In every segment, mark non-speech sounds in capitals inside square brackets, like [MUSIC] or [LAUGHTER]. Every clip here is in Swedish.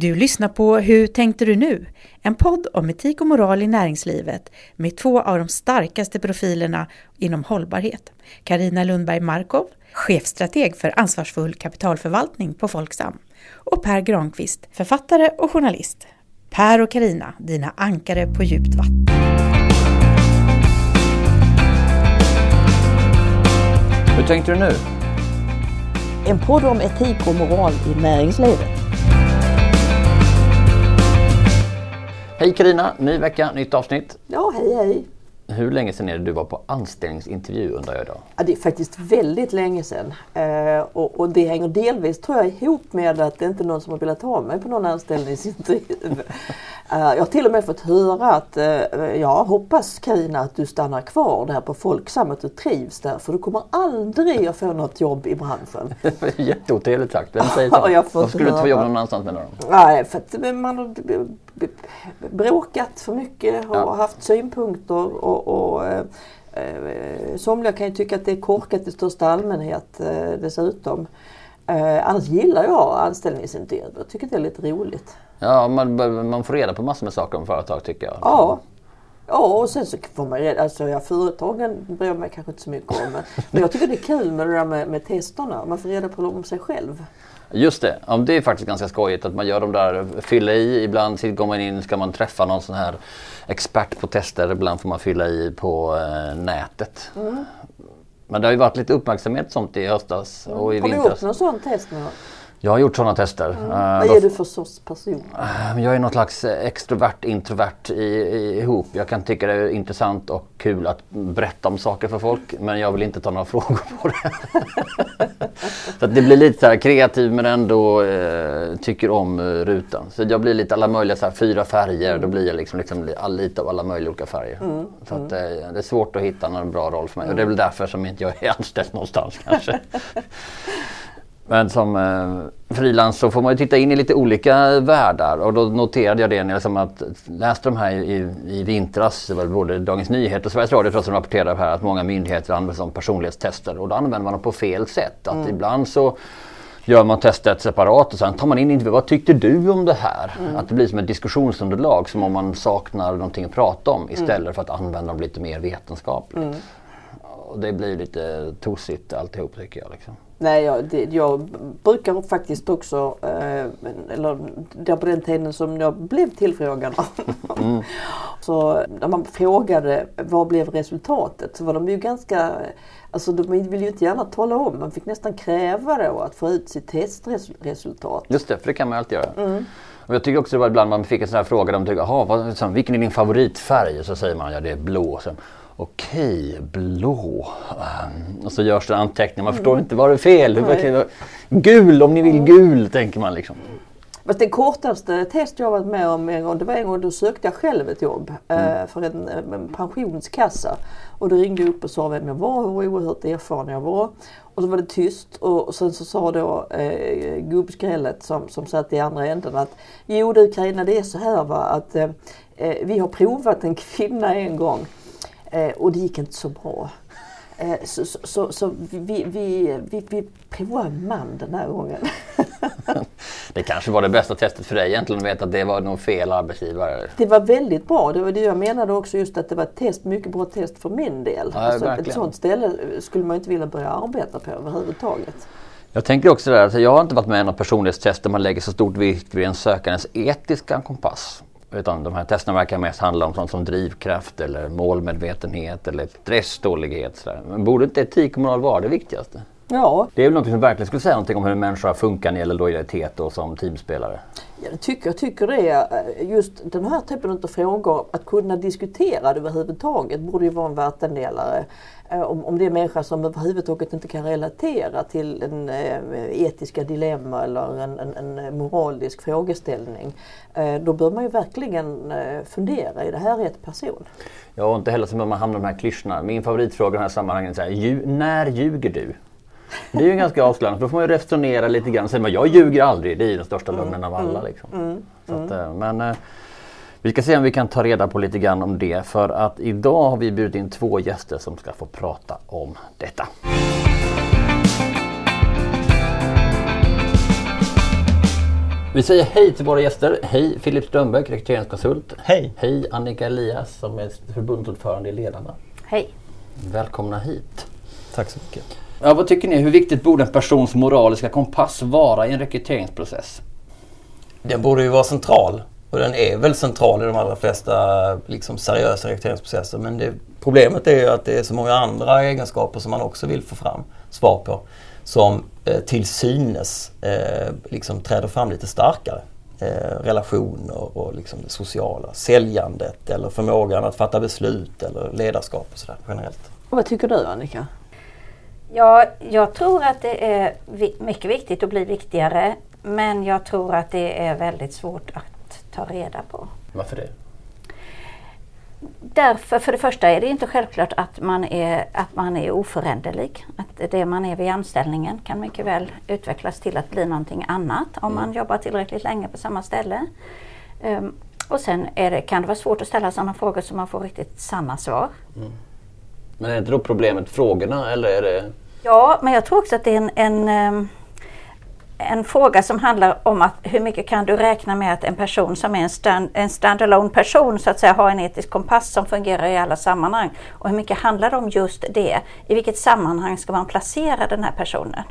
Du lyssnar på Hur tänkte du nu? En podd om etik och moral i näringslivet med två av de starkaste profilerna inom hållbarhet. Karina Lundberg Markov, chefstrateg för ansvarsfull kapitalförvaltning på Folksam. Och Per Granqvist, författare och journalist. Per och Karina, dina ankare på djupt vatten. Hur tänkte du nu? En podd om etik och moral i näringslivet. Hej Karina, ny vecka, nytt avsnitt. Ja, hej hej. Hur länge sedan är det du var på anställningsintervju undrar jag idag? Ja, det är faktiskt väldigt länge sedan. Eh, och, och, det hänger delvis tror jag ihop med att det inte är någon som har velat ha mig på någon anställningsintervju. [LAUGHS] eh, jag har till och med fått höra att eh, jag hoppas Karina att du stannar kvar där på Folksam, att du trivs där för du kommer aldrig att få något jobb i branschen. [LAUGHS] Jätteotrevligt sagt. Vem säger så? [LAUGHS] Ja, jag Varför skulle du inte få jobba någon annanstans med dem? Nej, för att man bråkat för mycket och Ja. haft synpunkter och, och eh, eh, somliga kan ju tycka att det är korkat i största allmänhet eh, dessutom. Eh, annars gillar jag anställningsintervjuer. Jag tycker det är lite roligt. Ja, man, man får reda på massor med saker om företag tycker jag. Ja. Ja, och sen så får man reda, alltså ja, företagen bryr jag mig kanske inte så mycket om. Men, men jag tycker det är kul med det där med, med testerna. Man får reda på om sig själv. Just det, ja, det är faktiskt ganska skojigt att man gör de där, fylla i, ibland går man in, ska man träffa någon sån här expert på tester, ibland får man fylla i på eh, nätet. Mm. Men det har ju varit lite uppmärksamhet sånt i höstas och i Har du vintras. gjort någon sån test nu? Jag har gjort sådana tester. Eh, Vad då- är du för sorts person? Eh, Jag är något slags extrovert introvert i, i, ihop. Jag kan tycka det är intressant och kul att berätta om saker för folk men jag vill inte ta några [LAUGHS] frågor på det. så det blir lite så här kreativ men ändå eh, tycker om rutan. Så jag blir lite alla möjliga så här, fyra färger. Då blir jag liksom, liksom lite av alla möjliga olika färger. Så att, det är svårt att hitta någon bra roll för mig och det är väl därför som inte jag är anställd någonstans kanske. [LAUGHS] Men som eh, frilans så får man ju titta in i lite olika världar och då noterade jag det när jag liksom att läste de här i, i vintras, det var både Dagens Nyheter och Sveriges Radio tror jag som rapporterade här att många myndigheter använder som personlighetstester och då använder man dem på fel sätt. Att ibland så gör man testet separat och sen tar man in intervju. Vad tyckte du om det här? Att det blir som ett diskussionsunderlag som om man saknar någonting att prata om istället för att använda dem lite mer vetenskapligt. Och det blir lite tosigt alltihop tycker jag. Liksom. Nej, jag, det, jag brukar faktiskt också, eh, eller det på den tiden som jag blev tillfrågad. [LAUGHS] så när man frågade vad blev resultatet så var de ju ganska, alltså de ville ju inte gärna tala om, man fick nästan kräva då att få ut sitt testresultat. Just det, för det kan man ju alltid göra. Och jag tycker också det var ibland man fick en sån här fråga, de tycker, "Jaha, vad, så, vilken är din favoritfärg? Och så säger man, ja det är blå. Sen, Okej, blå. Ehm, och så görs det anteckningar, man förstår inte, var det fel? Nej. vad- Gul, om ni vill gul, tänker man liksom. Fast det kortaste test jag varit med om en gång, det var en gång då sökte jag själv ett jobb eh, för en, en pensionskassa. Och då ringde jag upp och sa vem jag var och hur oerhört erfaren jag var. Och så var det tyst och sen så sa då eh, gubbskrället som, som satt i andra änden att Jo du Carina det är så här va att eh, eh vi har provat en kvinna en gång eh, och det gick inte så bra. Eh, så, så, så, vi, vi, vi, vi provar man den här gången. [LAUGHS] Det kanske var det bästa testet för dig egentligen, att veta att det var nog fel arbetsgivare. Det var väldigt bra. Det var det jag menade också just att det var ett test, mycket bra test för min del. Ja, alltså, ett sånt ställe skulle man inte vilja börja arbeta på överhuvudtaget. Jag tänker också där, alltså jag har inte varit med i något personlighetstest där man lägger så stort vikt vid en sökandes etiska kompass. Utan de här testerna verkar mest handla om sånt som drivkraft eller målmedvetenhet eller stresstålighet. Men borde inte etik och moral vara det viktigaste? Ja, Det är väl något som verkligen skulle säga någonting om hur en människa funkar när det gäller lojalitet och som teamspelare jag tycker, jag tycker det. är, eh, Just den här typen av frågor, att kunna diskutera det överhuvudtaget borde ju vara en vattendelare. Eh, om, om det är människor som överhuvudtaget inte kan relatera till en eh, etiska dilemma eller en, en, en moralisk frågeställning. Eh, då bör man ju verkligen eh, fundera, är det här rätt person? Ja, och inte heller så man hamna i de här klyschorna. Min favoritfråga i de här sammanhangen är så här, när ljuger du? Det är ju ganska avslöjande, för då får man ju resonera lite grann. Säger man, jag ljuger aldrig, det är ju den största lögnen av alla. Liksom. Så att, eh, men eh, vi ska se om vi kan ta reda på lite grann om det. För att idag har vi bjudit in två gäster som ska få prata om detta. Vi säger hej till våra gäster. Hej Filip Strömbäck, rekryteringskonsult. Hej! Hej Annika Elias som är förbundsordförande i Ledarna. Hej. Välkomna hit. Tack så mycket. Ja, vad tycker ni? Hur viktigt borde en persons moraliska kompass vara i en rekryteringsprocess? Den borde ju vara central och den är väl central i de allra flesta liksom, seriösa rekryteringsprocesser. Men det, problemet är ju att det är så många andra egenskaper som man också vill få fram svar på. Som eh, till synes eh, liksom träder fram lite starkare. Eh, relationer och liksom det sociala, säljandet eller förmågan att fatta beslut eller ledarskap och sådär generellt. Vad tycker du Annika? Ja, jag tror att det är mycket viktigt att bli viktigare. Men jag tror att det är väldigt svårt att ta reda på. Varför det? Därför, för det första är det inte självklart att man är, att man är oföränderlig. Att det man är vid anställningen kan mycket väl utvecklas till att bli någonting annat om man jobbar tillräckligt länge på samma ställe. Ehm, och sen är det, kan det vara svårt att ställa sådana frågor så man får riktigt sanna svar. Men är inte då problemet frågorna eller är det... Ja, men jag tror också att det är en, en, eh, en fråga som handlar om att hur mycket kan du räkna med att en person som är en, stand, en standalone person så att säga har en etisk kompass som fungerar i alla sammanhang. Och hur mycket handlar det om just det? I vilket sammanhang ska man placera den här personen?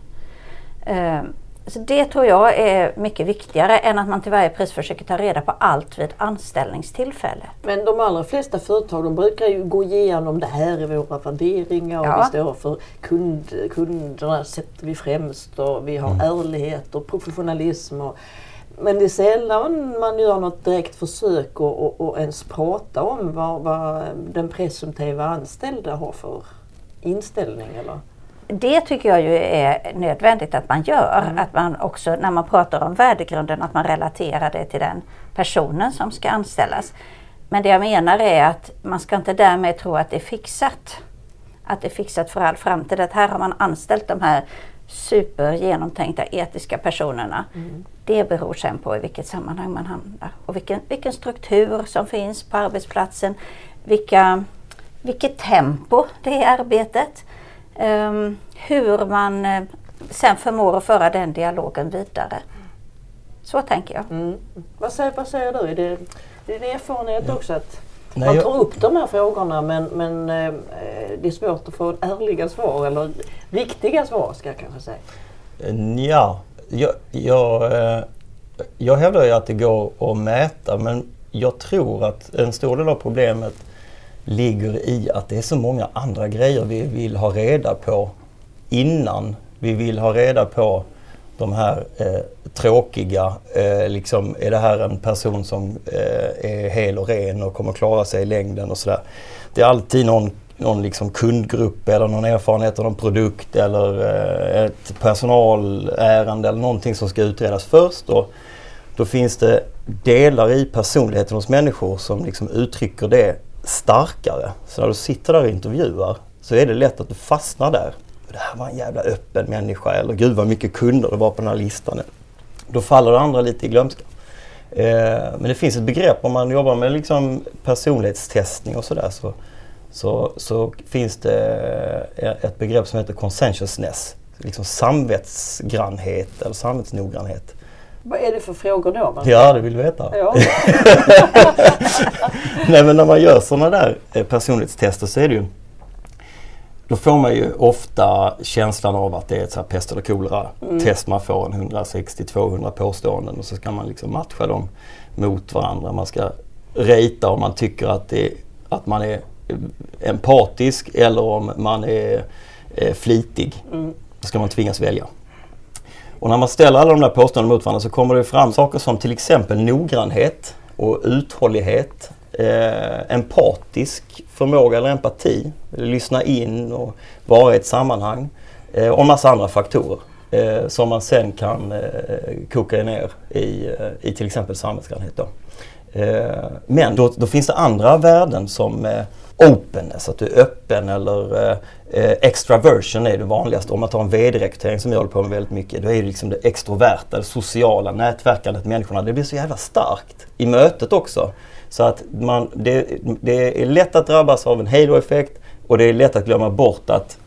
Eh, så det tror jag är mycket viktigare än att man till varje pris försöker ta reda på allt vid anställningstillfälle. Men de allra flesta företag de brukar ju gå igenom det här är våra värderingar och Ja. vi står för kund, kunderna sätter vi främst och vi har ärlighet och professionalism. Och, men det är sällan man gör något direkt försök att och, och ens prata om vad, vad den presumtiva anställda har för inställning. Eller? Det tycker jag ju är nödvändigt att man gör. Att man också när man pratar om värdegrunden att man relaterar det till den personen som ska anställas. Men det jag menar är att man ska inte därmed tro att det är fixat. Att det är fixat för all framtid. Att här har man anställt de här supergenomtänkta etiska personerna. Det beror sen på i vilket sammanhang man hamnar och vilken, vilken struktur som finns på arbetsplatsen. Vilka, vilket tempo det är i arbetet. Ehm, hur man eh, sen förmår att föra den dialogen vidare. Så tänker jag. Mm. Vad, säger, vad säger du? Är det din erfarenhet också att Nej, man jag- tar upp de här frågorna men, men eh, det är svårt att få ärliga svar eller riktiga svar ska jag kanske säga. Ja, jag, jag, eh, jag hävdar ju att det går att mäta men jag tror att en stor del av problemet ligger i att det är så många andra grejer vi vill ha reda på innan vi vill ha reda på de här eh, tråkiga, eh, liksom är det här en person som eh, är hel och ren och kommer klara sig i längden och sådär. Det är alltid någon, någon liksom kundgrupp eller någon erfarenhet av någon produkt eller eh, ett personalärende eller någonting som ska utredas först. Och då finns det delar i personligheten hos människor som liksom uttrycker det starkare. Så när du sitter där och intervjuar så är det lätt att du fastnar där. Det här var en jävla öppen människa eller gud vad mycket kunder det var på den här listan. Då faller det andra lite i glömska. Eh, men det finns ett begrepp om man jobbar med liksom personlighetstestning och sådär så, så, så finns det eh, ett begrepp som heter consensuousness. Liksom samvetsgrannhet eller samvetsnoggrannhet. Vad är det för frågor då? Man- Ja, det vill du veta. Ja. [LAUGHS] Nej men när man gör sådana där eh, personlighetstester så är det ju då får man ju ofta känslan av att det är ett så här pest eller kolera test. Man får en 160-200 påståenden och så ska man liksom matcha dem mot varandra. Man ska rita om man tycker att, det, att man är eh, empatisk eller om man är eh, flitig. Då ska man tvingas välja. Och när man ställer alla de där påståendena mot varandra så kommer det fram saker som till exempel noggrannhet och uthållighet, eh, empatisk förmåga eller empati, lyssna in och vara i ett sammanhang eh, och en massa andra faktorer eh, som man sen kan eh, koka ner i, eh, i till exempel samhällsgrannhet. Då. Eh, men då, då finns det andra värden som eh, openness, att du är öppen eller eh, eh, extraversion är det vanligaste. Om man tar en vd-rekrytering som jag håller på med väldigt mycket, då är det liksom det extroverta, det sociala nätverkandet med människorna. Det blir så jävla starkt i mötet också. Så att man, det, det är lätt att drabbas av en halo-effekt och det är lätt att glömma bort att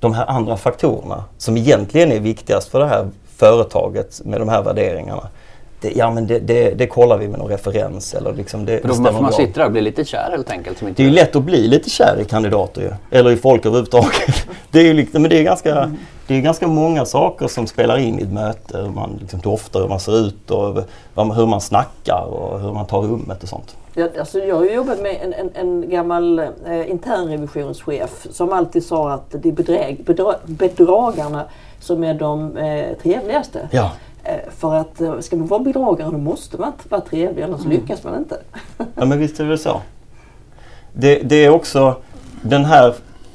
de här andra faktorerna som egentligen är viktigast för det här företaget med de här värderingarna det, ja men det, det, det kollar vi med någon referens eller liksom det, För då man, man sitter där och blir lite kär helt enkelt. Som inte Det är ju lätt att bli lite kär i kandidater ju. Eller i folk överhuvudtaget. [LAUGHS] Det är ju liksom, men det är ganska, det är ganska många saker som spelar in i ett möte. Hur man liksom doftar, hur man ser ut och hur man snackar och hur man tar rummet och sånt. Jag, alltså jag har ju jobbat med en, en, en gammal eh, internrevisionschef som alltid sa att det är bedräg, bedra, bedragarna som är de eh, trevligaste. Ja. Eh, för att eh, ska man vara bedragare då måste man vara trevlig annars lyckas man inte. Ja men visst är det så. Det, det är också den här,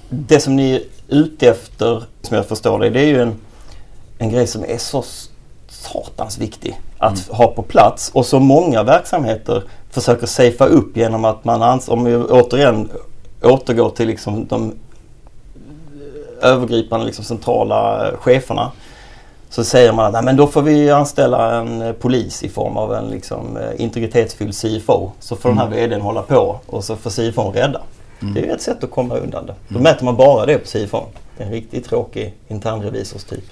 det som ni är ute efter som jag förstår det, det är ju en, en grej som är så satans viktig att ha på plats och så många verksamheter försöker safea upp genom att man, ans- om vi återigen återgår till liksom de övergripande liksom centrala eh, cheferna så säger man att Nej, men då får vi anställa en eh, polis i form av en liksom, eh, integritetsfylld CFO. Så får den här VDn hålla på och så får CFO rädda. Det är ett sätt att komma undan det. Då mäter man bara det på CFO. Det är en riktigt tråkig internrevisorstyp.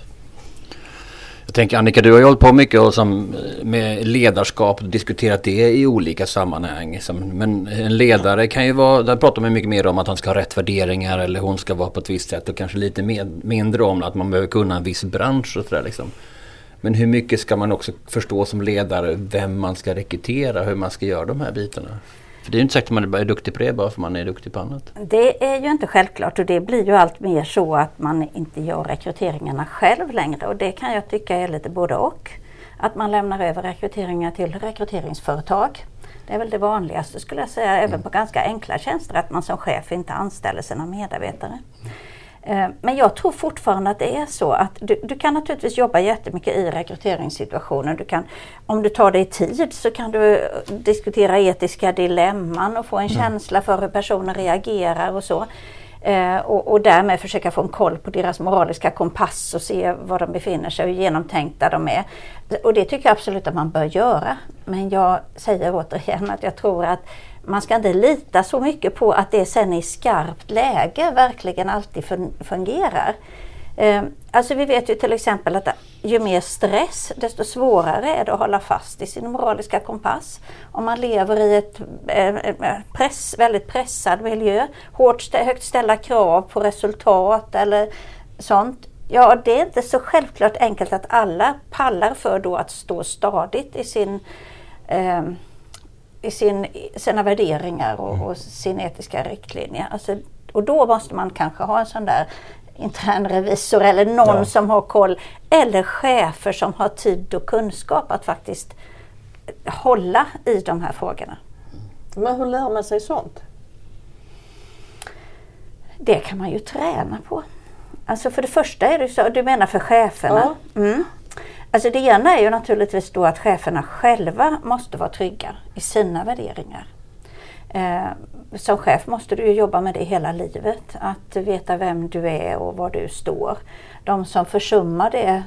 Jag tänker Annika, du har ju hållit på mycket och som, eh, med ledarskap och diskuterat det i olika sammanhang. Som, men en ledare kan ju vara, där pratar man mycket mer om att han ska ha rätt värderingar eller hon ska vara på ett visst sätt och kanske lite med, mindre om att man behöver kunna en viss bransch och sådär liksom. Men hur mycket ska man också förstå som ledare vem man ska rekrytera, hur man ska göra de här bitarna? För det är ju inte säkert att man är duktig på det bara för man är duktig på annat. Det är ju inte självklart och det blir ju allt mer så att man inte gör rekryteringarna själv längre och det kan jag tycka är lite både och. Att man lämnar över rekryteringar till rekryteringsföretag. Det är väl det vanligaste skulle jag säga, även på ganska enkla tjänster, att man som chef inte anställer sina medarbetare. Eh, Men jag tror fortfarande att det är så att du, du kan naturligtvis jobba jättemycket i rekryteringssituationer. Du kan, om du tar dig tid så kan du diskutera etiska dilemman och få en känsla för hur personer reagerar och så. Eh, och, och därmed försöka få en koll på deras moraliska kompass och se var de befinner sig och hur genomtänkta de är. Och det tycker jag absolut att man bör göra. Men jag säger återigen att jag tror att man ska inte lita så mycket på att det sen i skarpt läge verkligen alltid fungerar. Ehm, alltså vi vet ju till exempel att ju mer stress desto svårare är det att hålla fast i sin moraliska kompass. Om man lever i ett eh, eh, press, väldigt pressad miljö, hårt högt ställa krav på resultat eller sånt. Ja, det är inte så självklart enkelt att alla pallar för då att stå stadigt i sin eh, i sin, sina värderingar och, och sin etiska riktlinje. Alltså, och då måste man kanske ha en sån där intern revisor eller någon Ja. som har koll. Eller chefer som har tid och kunskap att faktiskt hålla i de här frågorna. Men hur lär man sig sånt? Det kan man ju träna på. Alltså för det första är det så, du menar för cheferna? Mm. Alltså det ena är ju naturligtvis då att cheferna själva måste vara trygga i sina värderingar. Eh, som chef måste du ju jobba med det hela livet. Att veta vem du är och var du står. De som försummar det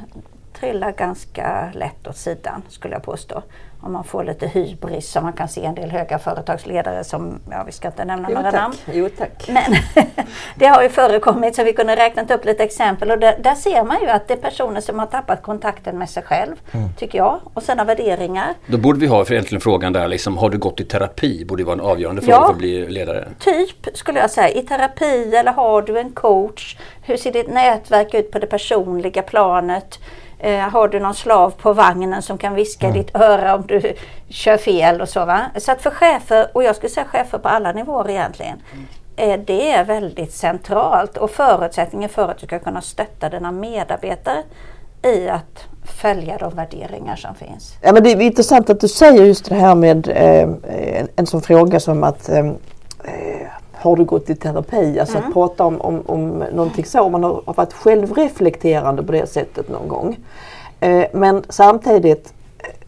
trillar ganska lätt åt sidan skulle jag påstå. Om man får lite hybris som man kan se en del höga företagsledare som, ja vi ska inte nämna Jo några namn. tack. Jo, tack. Men [LAUGHS] det har ju förekommit så vi kunde räknat upp lite exempel och där, där ser man ju att det är personer som har tappat kontakten med sig själv, tycker jag, och sina värderingar. Då borde vi ha för egentligen frågan där liksom, har du gått i terapi? Borde vara en avgörande fråga Ja. för att bli ledare. Typ skulle jag säga, i terapi eller har du en coach? Hur ser ditt nätverk ut på det personliga planet? Eh, har du någon slav på vagnen som kan viska i ditt öra om du kör fel och så va? Så att för chefer, och jag skulle säga chefer på alla nivåer egentligen, eh, det är väldigt centralt och förutsättningen för att du ska kunna stötta dina medarbetare i att följa de värderingar som finns. Ja, men det är intressant att du säger just det här med eh, en, en sån fråga som att eh, eh, har du gått i terapi? Alltså att prata om, om, om någonting så. Man har, varit självreflekterande på det sättet någon gång. Eh, men samtidigt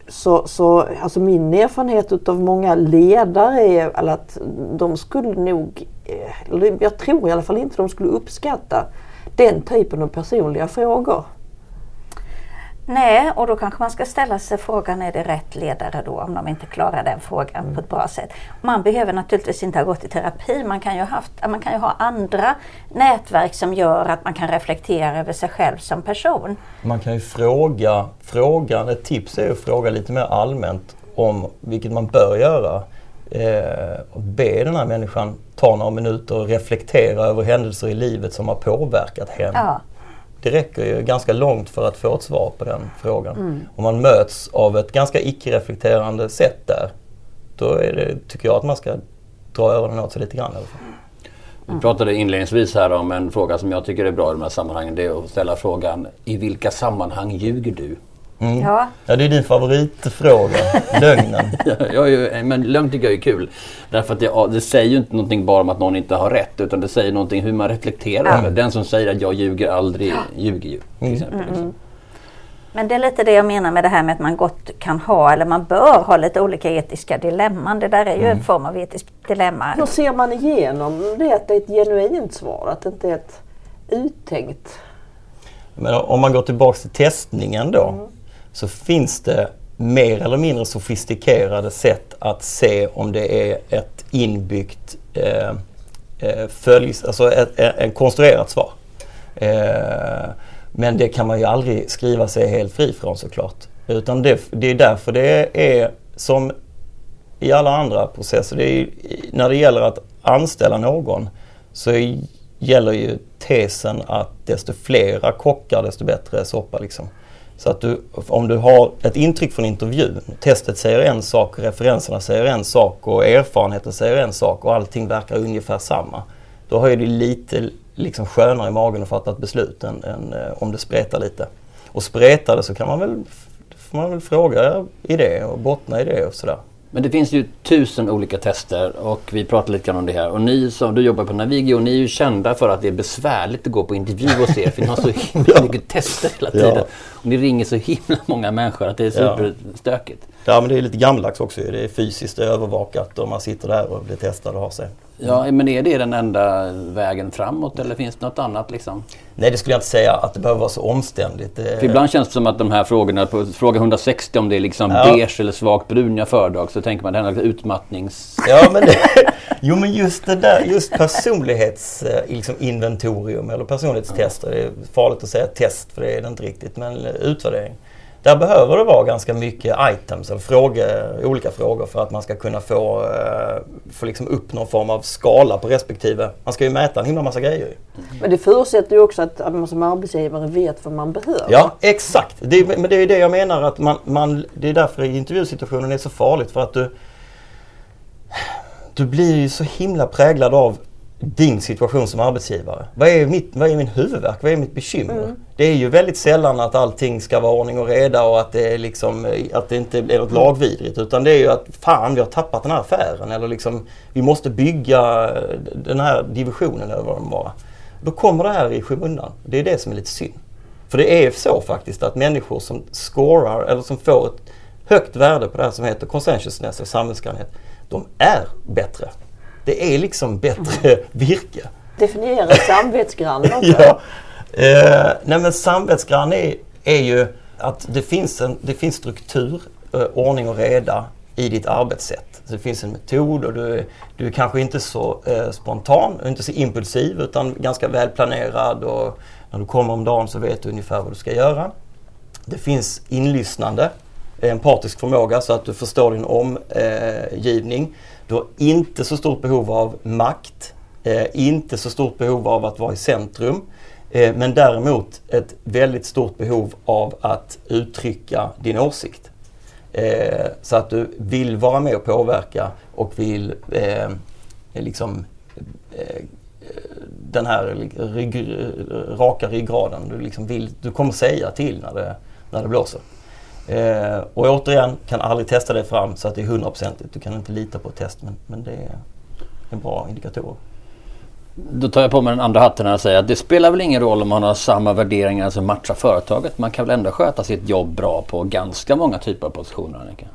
så, så alltså min erfarenhet utav många ledare är att de skulle nog, eh, jag tror i alla fall inte de skulle uppskatta den typen av personliga frågor. Nej, och då kanske man ska ställa sig frågan, är det rätt ledare då om de inte klarar den frågan mm. på ett bra sätt? Man behöver naturligtvis inte ha gått i terapi, man kan, ju haft, man kan ju ha andra nätverk som gör att man kan reflektera över sig själv som person. Man kan ju fråga, frågan, ett tips är att fråga lite mer allmänt om, vilket man bör göra, eh, och be den här människan ta några minuter och reflektera över händelser i livet som har påverkat henne. Ja det räcker ju ganska långt för att få ett svar på den frågan. Mm. Om man möts av ett ganska icke-reflekterande sätt där, då är det, tycker jag att man ska dra öronen åt sig lite grann i alla fall. Vi pratade inledningsvis här om en fråga som jag tycker är bra i de här sammanhangen. Det är att ställa frågan, i vilka sammanhang ljuger du? Mm. Ja. ja, det är din favoritfråga, [LAUGHS] lögnen. ja, ja, men lögn tycker jag är kul. Därför att det, det, säger ju inte någonting bara om att någon inte har rätt utan det säger någonting hur man reflekterar. Mm. Den som säger att jag ljuger aldrig ljuger ju. Till mm. exempel, liksom. Men det är lite det jag menar med det här med att man gott kan ha eller man bör ha lite olika etiska dilemman. Det där är ju mm. en form av etiskt dilemma. Hur ser man igenom det att det är ett genuint svar? Att det inte är ett uttänkt? Men om man går tillbaks till testningen då. Mm så finns det mer eller mindre sofistikerade sätt att se om det är ett inbyggt eh, eh följs, alltså ett, ett, ett konstruerat svar. Eh, men det kan man ju aldrig skriva sig helt fri från såklart. Utan det, det är därför det är som i alla andra processer. Det är, när det gäller att anställa någon så gäller ju tesen att desto flera kockar desto bättre soppa. Liksom. Så att du, om du har ett intryck från intervjun, testet säger en sak, referenserna säger en sak och erfarenheten säger en sak och allting verkar ungefär samma. Då har ju det lite liksom skönare i magen att fatta ett beslut än, än eh, om det spretar lite. Och spretar det så kan man väl, får man väl fråga i det och bottna i det och sådär. Men det finns ju tusen olika tester och vi pratar lite grann om det här. Och ni som du jobbar på Navigio, ni är ju kända för att det är besvärligt att gå på intervju hos er. För ni har så [LAUGHS] himla mycket tester hela tiden. Ja. Ni ringer så himla [LAUGHS] många människor att det är superstökigt. Ja men det är lite gammaldags också. Det är fysiskt övervakat och man sitter där och blir testad och har sig. Ja, men är det den enda vägen framåt eller finns det något annat? Liksom? Nej, det skulle jag inte säga att det behöver vara så omständigt. För ibland känns det som att de här frågorna, på fråga 160 om det är liksom ja. beige eller svagt bruniga företag så tänker man att det är en utmattnings... [LAUGHS] Ja, men det, jo men just det där, just personlighetsinventorium liksom, eller personlighetstester. Det är farligt att säga test för det är det inte riktigt, men utvärdering. Där behöver det vara ganska mycket items, eller frågor, olika frågor för att man ska kunna få, eh, få liksom upp någon form av skala på respektive. Man ska ju mäta en himla massa grejer. Men det förutsätter ju också att man som arbetsgivare vet vad man behöver. Ja, exakt. Det, men det är det jag menar att man, man, det är därför intervjusituationen är så farligt för att du du blir ju så himla präglad av din situation som arbetsgivare. Vad är, mitt, vad är min huvudvärk? Vad är mitt bekymmer? Mm. Det är ju väldigt sällan att allting ska vara ordning och reda och att det, är liksom, att det inte är något mm. lagvidrigt. Utan det är ju att fan, vi har tappat den här affären. Eller liksom, vi måste bygga den här divisionen eller vad det var. Då kommer det här i skymundan. Det är det som är lite synd. För det är så faktiskt att människor som scorar eller som får ett högt värde på det här som heter conscientiousness och samhällsgrannhet. De är bättre det är liksom bättre mm. virke. Definiera samvetsgrann [LAUGHS] ja. Eh, nej men samvetsgrann är, är ju att det finns, en, det finns struktur, eh, ordning och reda i ditt arbetssätt. Så det finns en metod och du, du är kanske inte så eh, spontan, inte så impulsiv utan ganska välplanerad och när du kommer om dagen så vet du ungefär vad du ska göra. Det finns inlyssnande, empatisk förmåga så att du förstår din omgivning. Du har inte så stort behov av makt, eh, inte så stort behov av att vara i centrum. Eh, men däremot ett väldigt stort behov av att uttrycka din åsikt. Eh, så att du vill vara med och påverka och vill eh, liksom eh, den här rygg, raka ryggraden. Du, liksom vill, du kommer säga till när det, när det blåser. Eh, och återigen, kan aldrig testa det fram så att det är hundraprocentigt. Du kan inte lita på ett test men, men det är en bra indikator. Då tar jag på mig den andra hatten och säger att det spelar väl ingen roll om man har samma värderingar som matchar företaget. Man kan väl ändå sköta sitt jobb bra på ganska många typer av positioner Annika?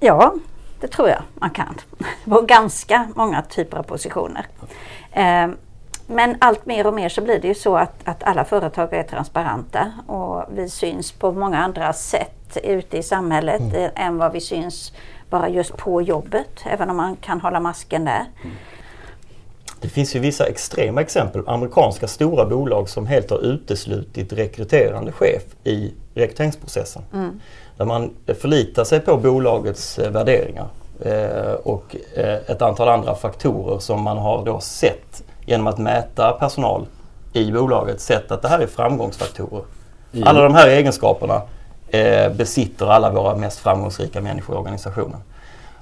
Ja, det tror jag man kan. [LAUGHS] På ganska många typer av positioner. Eh, men allt mer och mer så blir det ju så att, att alla företag är transparenta och vi syns på många andra sätt ute i samhället mm. än vad vi syns bara just på jobbet, även om man kan hålla masken där. Mm. Det finns ju vissa extrema exempel. Amerikanska stora bolag som helt har uteslutit rekryterande chef i rekryteringsprocessen. Mm. Där man förlitar sig på bolagets eh, värderingar eh, och eh, ett antal andra faktorer som man har då sett genom att mäta personal i bolaget sett att det här är framgångsfaktorer. Mm. Alla de här egenskaperna eh, besitter alla våra mest framgångsrika människor i organisationen.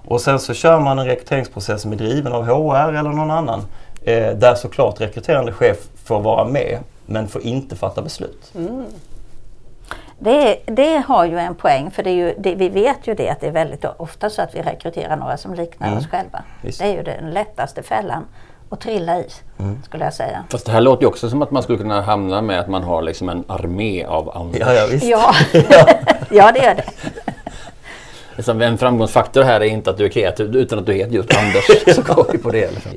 Och sen så kör man en rekryteringsprocess som är driven av HR eller någon annan eh, där såklart rekryterande chef får vara med men får inte fatta beslut. Mm. Det, det, har ju en poäng för det är ju, det, vi vet ju det att det är väldigt ofta så att vi rekryterar några som liknar mm. oss själva. Visst. Det är ju den lättaste fällan att trilla i, mm. skulle jag säga. Fast det här låter ju också som att man skulle kunna hamna med att man har liksom en armé av Anders. Ja, ja, visst. ja. [LAUGHS] ja det är det. Liksom, en framgångsfaktor här är inte att du är kreativ utan att du heter just Anders. [LAUGHS] Så går vi på det. Liksom.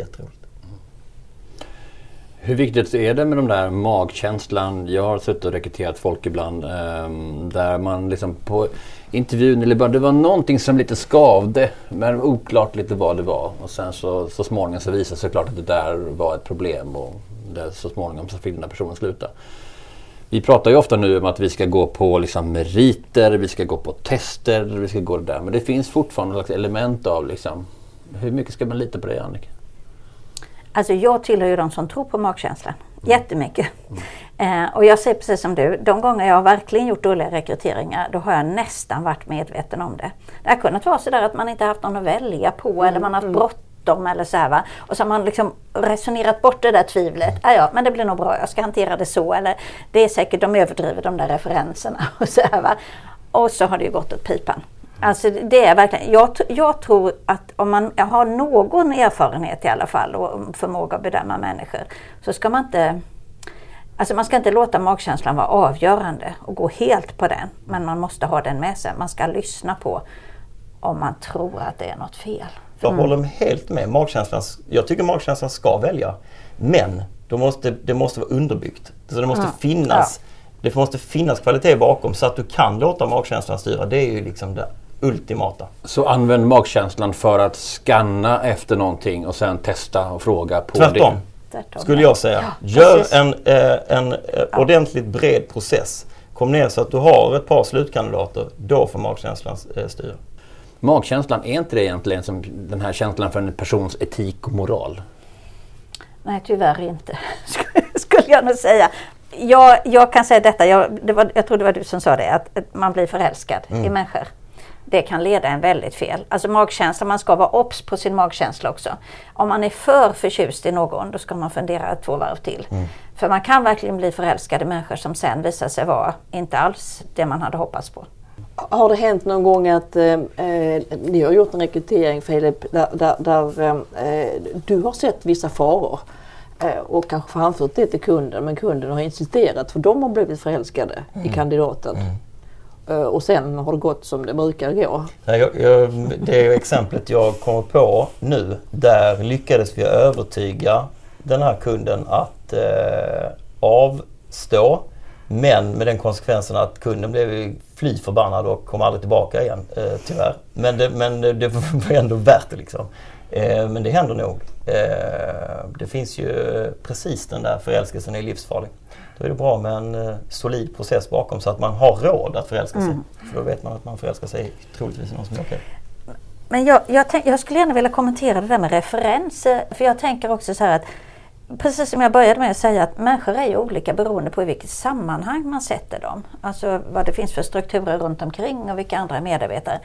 Hur viktigt är det med den där magkänslan? Jag har suttit och rekryterat folk ibland eh, där man liksom på intervjun eller bara det var någonting som lite skavde men oklart lite vad det var och sen så, så småningom så visade det sig klart att det där var ett problem och det, så småningom så fick den där personen sluta. Vi pratar ju ofta nu om att vi ska gå på liksom meriter, vi ska gå på tester, vi ska gå det där men det finns fortfarande ett element av liksom hur mycket ska man lita på det Annika? Alltså jag tillhör ju de som tror på magkänslan. Mm. Jättemycket. Mm. Eh, och jag säger precis som du, de gånger jag verkligen gjort dåliga rekryteringar då har jag nästan varit medveten om det. Det har kunnat vara sådär att man inte haft någon att välja på mm. eller man har haft mm. bråttom eller så här, va? Och så har man liksom resonerat bort det där tvivlet. Ja, ja, men det blir nog bra, jag ska hantera det så. Eller det är säkert, de överdriver de där referenserna. [LAUGHS] Och så, här, va? och så har det ju gått åt pipan. Alltså det är verkligen, jag, jag tror att om man har någon erfarenhet i alla fall och förmåga att bedöma människor så ska man inte Alltså man ska inte låta magkänslan vara avgörande och gå helt på den. Men man måste ha den med sig. Man ska lyssna på om man tror att det är något fel. Jag mm. håller helt med. Magkänslan, jag tycker magkänslan ska välja. Men då måste, det måste vara underbyggt. Så det måste mm. finnas ja. Det måste finnas kvalitet bakom så att du kan låta magkänslan styra. Det är ju liksom det ultimata. Så använd magkänslan för att scanna efter någonting och sen testa och fråga på Tvärtom. det? Tvärtom. Skulle jag säga. Ja, Gör en, eh, en eh, ja. ordentligt bred process. Kom ner så att du har ett par slutkandidater. Då får magkänslan eh, styra. Magkänslan, är inte det egentligen som den här känslan för en persons etik och moral? Nej, tyvärr inte, [LAUGHS] skulle jag nog säga. Jag, jag kan säga detta, jag, det var, jag tror det var du som sa det, att man blir förälskad mm. i människor det kan leda en väldigt fel. Alltså magkänsla, man ska vara obs på sin magkänsla också. Om man är för förtjust i någon, då ska man fundera två varv till. Mm. För man kan verkligen bli förälskad i människor som sen visar sig vara inte alls det man hade hoppats på. Har det hänt någon gång att eh, eh ni har gjort en rekrytering Filip, där, där, där eh, du har sett vissa faror eh, och kanske framfört det till kunden men kunden har insisterat för de har blivit förälskade mm. i kandidaten. Mm. Eh, och sen har det gått som det brukar gå. Jag, jag, det är exemplet jag kommer på nu. Där lyckades vi övertyga den här kunden att eh, avstå. Men med den konsekvensen att kunden blev fly förbannad och kom aldrig tillbaka igen eh, tyvärr. Men det, men det [LAUGHS] var ändå värt det liksom. Eh, men det händer nog. Eh, det finns ju precis den där förälskelsen är livsfarlig. Då är det bra med en eh, solid process bakom så att man har råd att förälska sig. Mm. För då vet man att man förälskar sig troligtvis i någon som är okej. Men jag, jag, tänk, jag, skulle gärna vilja kommentera det där med referenser. För jag tänker också så här att Precis som jag började med att säga att människor är ju olika beroende på i vilket sammanhang man sätter dem. Alltså vad det finns för strukturer runt omkring och vilka andra medarbetare.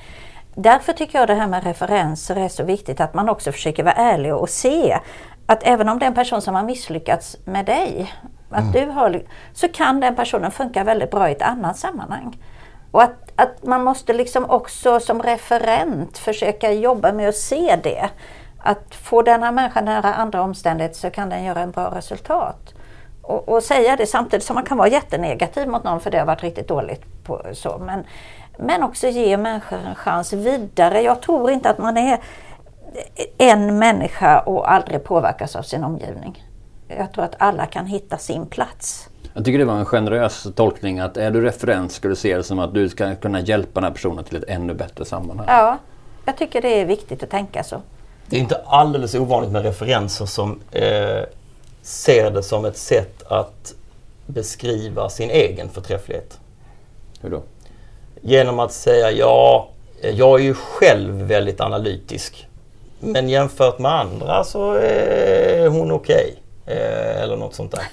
Därför tycker jag det här med referenser är så viktigt att man också försöker vara ärlig och se att även om det är en person som har misslyckats med dig att mm. du har, så kan den personen funka väldigt bra i ett annat sammanhang. Och att, att man måste liksom också som referent försöka jobba med att se det. Att få den här människan nära andra omständigheter så kan den göra en bra resultat. Och, och, säga det samtidigt som man kan vara jättenegativ mot någon för det har varit riktigt dåligt. På, så. Men, men också ge människor en chans vidare. Jag tror inte att man är en människa och aldrig påverkas av sin omgivning. Jag tror att alla kan hitta sin plats. Jag tycker det var en generös tolkning att är du referens ska du se det som att du ska kunna hjälpa den här personen till ett ännu bättre sammanhang. Ja, jag tycker det är viktigt att tänka så. Det är inte alldeles ovanligt med referenser som eh, ser det som ett sätt att beskriva sin egen förträfflighet. Hur då? Genom att säga ja, jag är ju själv väldigt analytisk. Men jämfört med andra så är hon okej. Okay. Eh, eller något sånt där.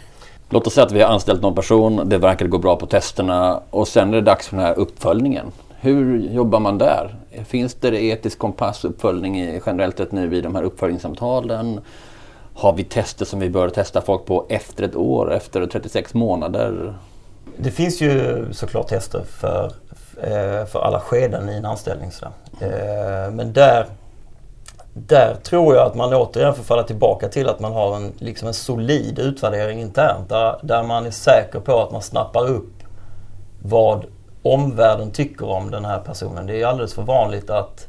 Låt oss säga att vi har anställt någon person, det verkar gå bra på testerna och sen är det dags för den här uppföljningen. Hur jobbar man där? Finns det etisk kompassuppföljning generellt sett nu i de här uppföljningssamtalen? Har vi tester som vi bör testa folk på efter ett år, efter 36 månader? Det finns ju såklart tester för, eh, för alla skeden i en anställning. Eh, men där, där tror jag att man återigen får falla tillbaka till att man har en, liksom en solid utvärdering internt. Där, där man är säker på att man snappar upp vad omvärlden tycker om den här personen. Det är alldeles för vanligt att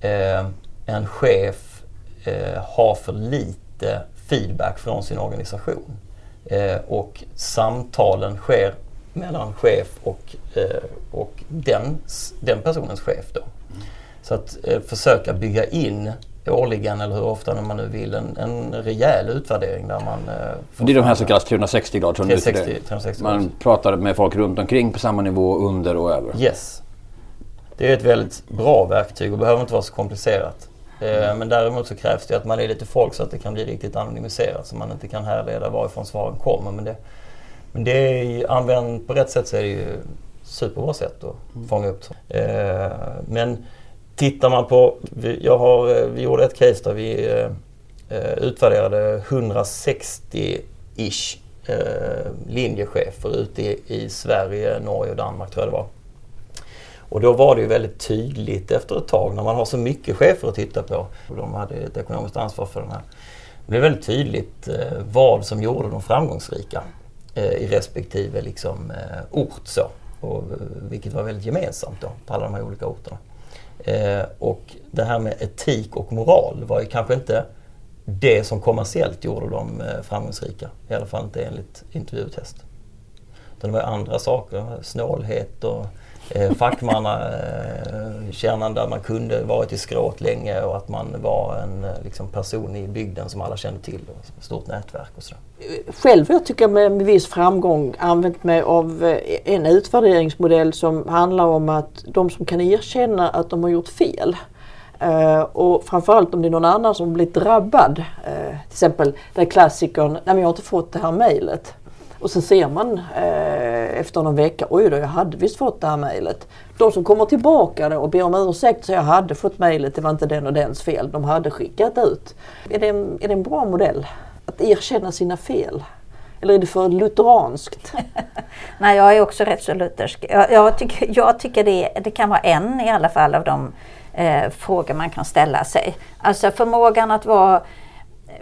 eh, en chef eh, har för lite feedback från sin organisation. Eh, och samtalen sker mellan chef och, eh, och den, den personens chef. Då. Mm. Så att eh, försöka bygga in årligen eller hur ofta man nu vill en, en rejäl utvärdering där man... Eh, det är de här så kallade 360 grader 360, 360 Man pratar med folk runt omkring på samma nivå, under och över. Yes. Det är ett väldigt bra verktyg och behöver inte vara så komplicerat. Eh, men däremot så krävs det att man är lite folk så att det kan bli riktigt anonymiserat så man inte kan härleda varifrån svaren kommer. Men det, men det är använt på rätt sätt så är det ju superbra sätt att mm. fånga upp. Eh, men tittar man på, jag har, eh, vi gjorde ett case där vi eh, eh, utvärderade 160-ish linjechefer ute i, i Sverige, Norge och Danmark tror jag det var. Och då var det ju väldigt tydligt efter ett tag när man har så mycket chefer att titta på. Och de hade ett ekonomiskt ansvar för den här. Det blev väldigt tydligt eh, vad som gjorde dem framgångsrika eh, i respektive liksom, eh, ort. Så. Och, vilket var väldigt gemensamt då på alla de här olika orterna. Eh, och det här med etik och moral var ju kanske inte det som kommersiellt gjorde dem eh, framgångsrika. I alla fall inte enligt intervjutest. det var andra saker, snålhet och eh, fackmannakärnan där man kunde varit i skråt länge och att man var en eh, liksom, person i bygden som alla kände till. Och stort nätverk och sådär. Själv jag tycker jag med viss framgång använt mig av eh, en utvärderingsmodell som handlar om att de som kan erkänna att de har gjort fel Uh, och framförallt om det är någon annan som blivit drabbad. Uh, till exempel den klassikern, nej men jag har inte fått det här mejlet. Och sen ser man eh, efter någon vecka, oj då jag hade visst fått det här mejlet. De som kommer tillbaka och ber om ursäkt så jag hade fått mejlet, det var inte den och dens fel. De hade skickat ut. Är det en, är det en bra modell? Att erkänna sina fel? Eller är det för lutheranskt? [LAUGHS] Nej, jag är också rätt så luthersk. Jag, jag tycker, jag tycker det, det kan vara en i alla fall av de eh, frågor man kan ställa sig. Alltså förmågan att vara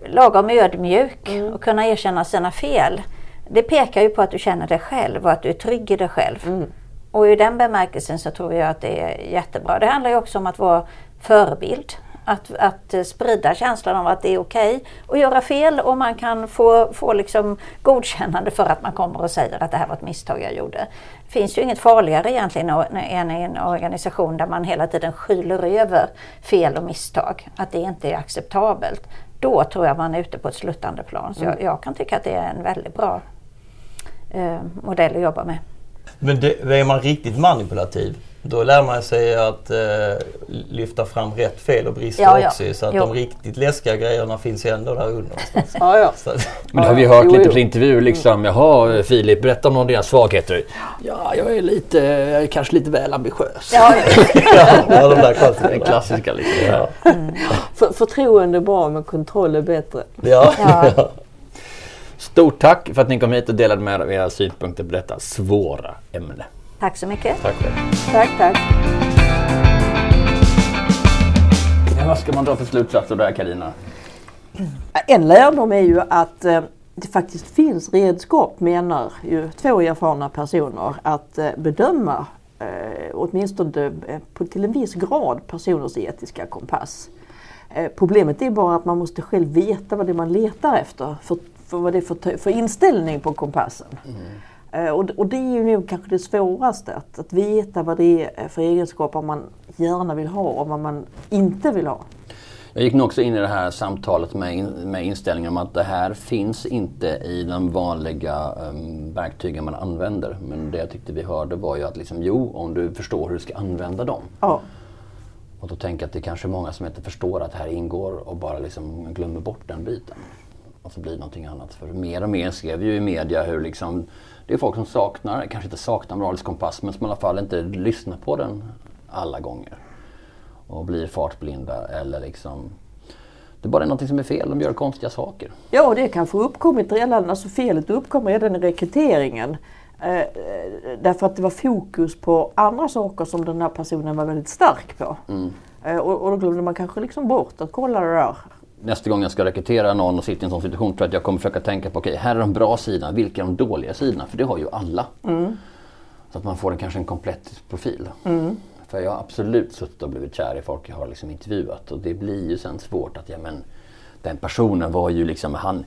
lagom ödmjuk mm. och kunna erkänna sina fel. Det pekar ju på att du känner dig själv och att du är trygg i dig själv. Mm. Och i den bemärkelsen så tror jag att det är jättebra. Det handlar ju också om att vara förebild. Att, att sprida känslan av att det är okej okay att göra fel och man kan få, få liksom godkännande för att man kommer och säger att det här var ett misstag jag gjorde. Det finns ju inget farligare egentligen än i en organisation där man hela tiden skyller över fel och misstag. Att det inte är acceptabelt. Då tror jag man är ute på ett sluttande plan. Så jag, mm. jag kan tycka att det är en väldigt bra eh, modell att jobba med. Men det, är man riktigt manipulativ då lär man sig att eh, lyfta fram rätt fel och brister ja, ja. också. Så att jo. de riktigt läskiga grejerna finns ju ändå där under. [LAUGHS] ja, ja. Men det har vi hört lite på intervjuer liksom. Jaha Filip, berätta om någon av dina svagheter. Ja, jag är lite, jag är kanske lite väl ambitiös. Ja, [LAUGHS] ja. de där klassiska. Den klassiska liksom. Ja. Mm. För, förtroende är bra men kontroll är bättre. Ja. [LAUGHS] Stort tack för att ni kom hit och delade med er av era synpunkter på detta svåra ämne. Tack så mycket. Tack själv. Tack, tack. Ja, vad ska man dra för slutsatser där Karina? En lärdom är ju att eh, det faktiskt finns redskap menar ju två erfarna personer att eh, bedöma eh, åtminstone på, till en viss grad personers etiska kompass. Problemet är bara att man måste själv veta vad det är man letar efter. För för vad det är för, för inställning på kompassen. Eh, och, och det är ju kanske det svåraste, att, att veta vad det är för egenskaper man gärna vill ha och vad man inte vill ha. Jag gick nog också in i det här samtalet med, in, med inställningen om att det här finns inte i de vanliga um, verktygen man använder. Men det jag tyckte vi hörde var ju att liksom, jo, om du förstår hur du ska använda dem. Ja. Och då tänker jag att det är kanske är många som inte förstår att det här ingår och bara liksom glömmer bort den biten. Och så blir det någonting annat. För mer och mer ser vi ju i media hur liksom, det är folk som saknar, kanske inte saknar moralisk kompass, men som i alla fall inte lyssnar på den alla gånger. Och blir fartblinda eller liksom det är bara någonting som är fel, de gör konstiga saker. Ja, det kanske uppkommit redan, alltså felet uppkom redan i rekryteringen. Eh, därför att det var fokus på andra saker som den här personen var väldigt stark på. Mm. Eh, och, och då glömde man kanske liksom bort att kolla det där. Nästa gång jag ska rekrytera någon och sitter i en sån situation tror jag att jag kommer försöka tänka på, okej okay, här är de bra sidorna, vilka är de dåliga sidorna? För det har ju alla. Mm. Så att man får en, kanske en komplett profil. Mm. För jag har absolut suttit och blivit kär i folk jag har liksom intervjuat och det blir ju sen svårt att, ja men den personen var ju liksom, han,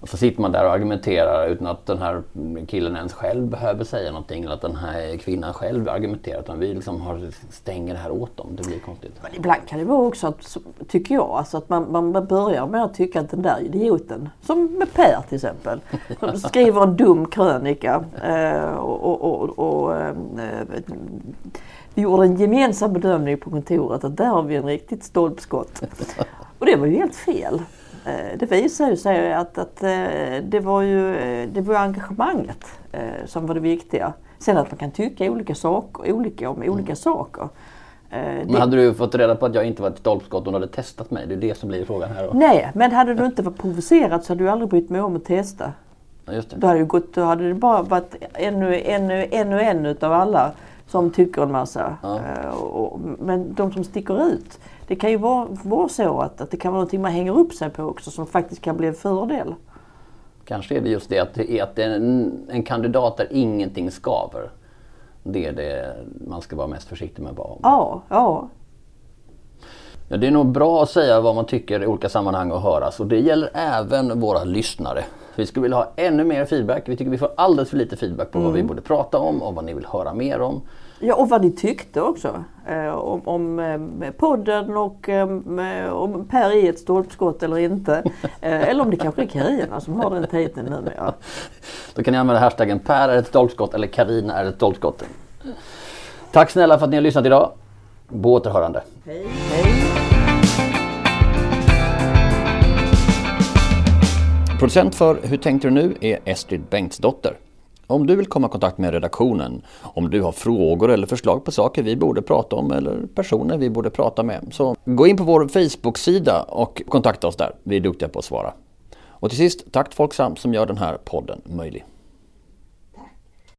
och så sitter man där och argumenterar utan att den här killen ens själv behöver säga någonting eller att den här kvinnan själv argumenterar. Utan vi liksom har, stänger det här åt dem. Det blir konstigt. Men ibland kan det vara också, att, tycker jag, alltså att man, man börjar med att tycka att den där idioten, som med Per till exempel, som skriver en dum krönika eh, och, och, och, och eh, vi gjorde en gemensam bedömning på kontoret att där har vi en riktigt stolpskott. Och det var ju helt fel. Eh, det visar ju sig att, att eh, det, var ju, det var engagemanget eh, som var det viktiga. Sen att man kan tycka olika, saker, olika om olika mm. saker. Men hade du fått reda på att jag inte var ett stolpskott och hade testat mig? Det är det som blir frågan här då. Nej, men hade du inte varit provocerad så hade du aldrig brytt mig om att testa. Ja, just det. Då hade, ju gått, då hade det bara varit ännu, ännu, ännu en utav alla som tycker en massa. Ja. Men de som sticker ut, det kan ju vara, vara så att, att det kan vara någonting man hänger upp sig på också som faktiskt kan bli en fördel. Kanske är det just det att, det är att det är en, en kandidat där ingenting skaver. Det är det man ska vara mest försiktig med vara. Ja, ja. Ja, det är nog bra att säga vad man tycker i olika sammanhang och höras och det gäller även våra lyssnare. Vi skulle vilja ha ännu mer feedback. Vi tycker vi får alldeles för lite feedback på mm. vad vi borde prata om och vad ni vill höra mer om. Ja, och vad ni tyckte också eh, om, om eh, podden och eh, om Per är ett stolpskott eller inte. [LAUGHS] Eh, eller om det kanske är Carina som har den titeln numera. [LAUGHS] Då kan ni använda hashtaggen Per är ett stolpskott eller Karina är ett stolpskott. Tack snälla för att ni har lyssnat idag. På återhörande. Hej. Hej. Producent för Hur tänkte du nu är Estrid Bengtsdotter. Om du vill komma i kontakt med redaktionen, om du har frågor eller förslag på saker vi borde prata om eller personer vi borde prata med, så gå in på vår Facebook-sida och kontakta oss där. Vi är duktiga på att svara. Och till sist, tack till Folksam som gör den här podden möjlig.